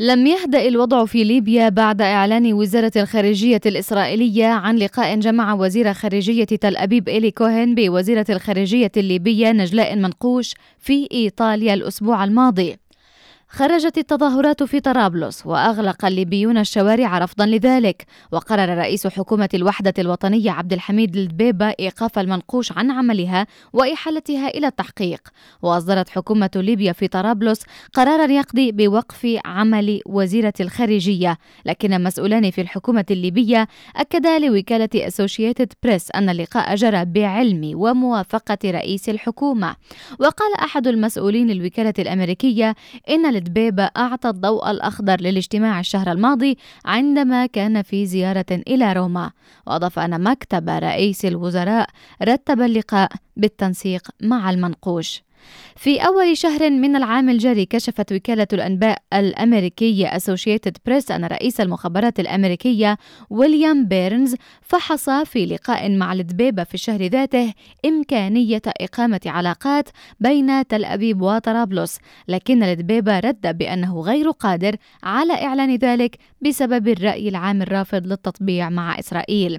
لم يهدأ الوضع في ليبيا بعد إعلان وزارة الخارجية الإسرائيلية عن لقاء جمع وزير خارجية تل أبيب إيلي كوهن بوزيرة الخارجية الليبية نجلاء منقوش في إيطاليا الأسبوع الماضي. خرجت التظاهرات في طرابلس وأغلق الليبيون الشوارع رفضا لذلك وقرر رئيس حكومة الوحدة الوطنية عبد الحميد الدبيبه إيقاف المنقوش عن عملها وإحالتها إلى التحقيق. وأصدرت حكومة ليبيا في طرابلس قرارا يقضي بوقف عمل وزيرة الخارجية لكن مسؤولان في الحكومة الليبية اكدا لوكالة اسوشيتد بريس أن اللقاء جرى بعلم وموافقة رئيس الحكومة. وقال أحد المسؤولين الوكالة الأمريكية إن دبيبة أعطى الضوء الأخضر للاجتماع الشهر الماضي عندما كان في زيارة إلى روما. وأضاف أن مكتب رئيس الوزراء رتب اللقاء بالتنسيق مع المنقوش. في أول شهر من العام الجاري كشفت وكالة الأنباء الأمريكية أسوشيتد بريس أن رئيس المخابرات الأمريكية ويليام بيرنز فحص في لقاء مع الدبيبة في الشهر ذاته إمكانية إقامة علاقات بين تل أبيب وطرابلس لكن الدبيبة رد بأنه غير قادر على إعلان ذلك بسبب الرأي العام الرافض للتطبيع مع إسرائيل.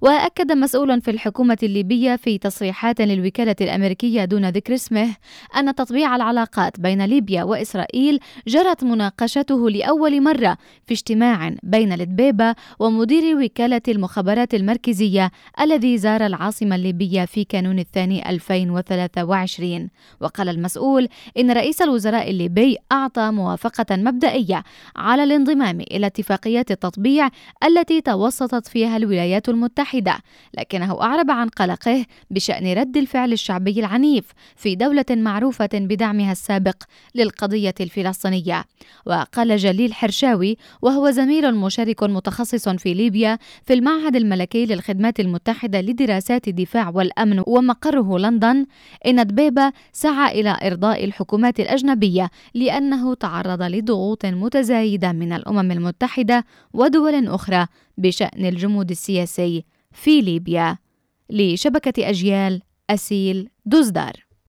وأكد مسؤول في الحكومة الليبية في تصريحات للوكالة الأمريكية دون ذكر اسمه أن تطبيع العلاقات بين ليبيا وإسرائيل جرت مناقشته لأول مرة في اجتماع بين الدبيبة ومدير وكالة المخابرات المركزية الذي زار العاصمة الليبية في كانون الثاني 2023 وقال المسؤول إن رئيس الوزراء الليبي أعطى موافقة مبدئية على الانضمام إلى اتفاقيات التطبيع التي توسطت فيها الولايات المتحدة لكنه أعرب عن قلقه بشأن رد الفعل الشعبي العنيف في دولة معروفة بدعمها السابق للقضية الفلسطينية. وقال جليل حرشاوي وهو زميل مشارك متخصص في ليبيا في المعهد الملكي للخدمات المتحدة لدراسات الدفاع والأمن ومقره لندن إن دبيبة سعى إلى إرضاء الحكومات الأجنبية لأنه تعرض لضغوط متزايدة من الأمم المتحدة ودول أخرى بشأن الجمود السياسي في ليبيا. لشبكة أجيال أسيل دوزدار.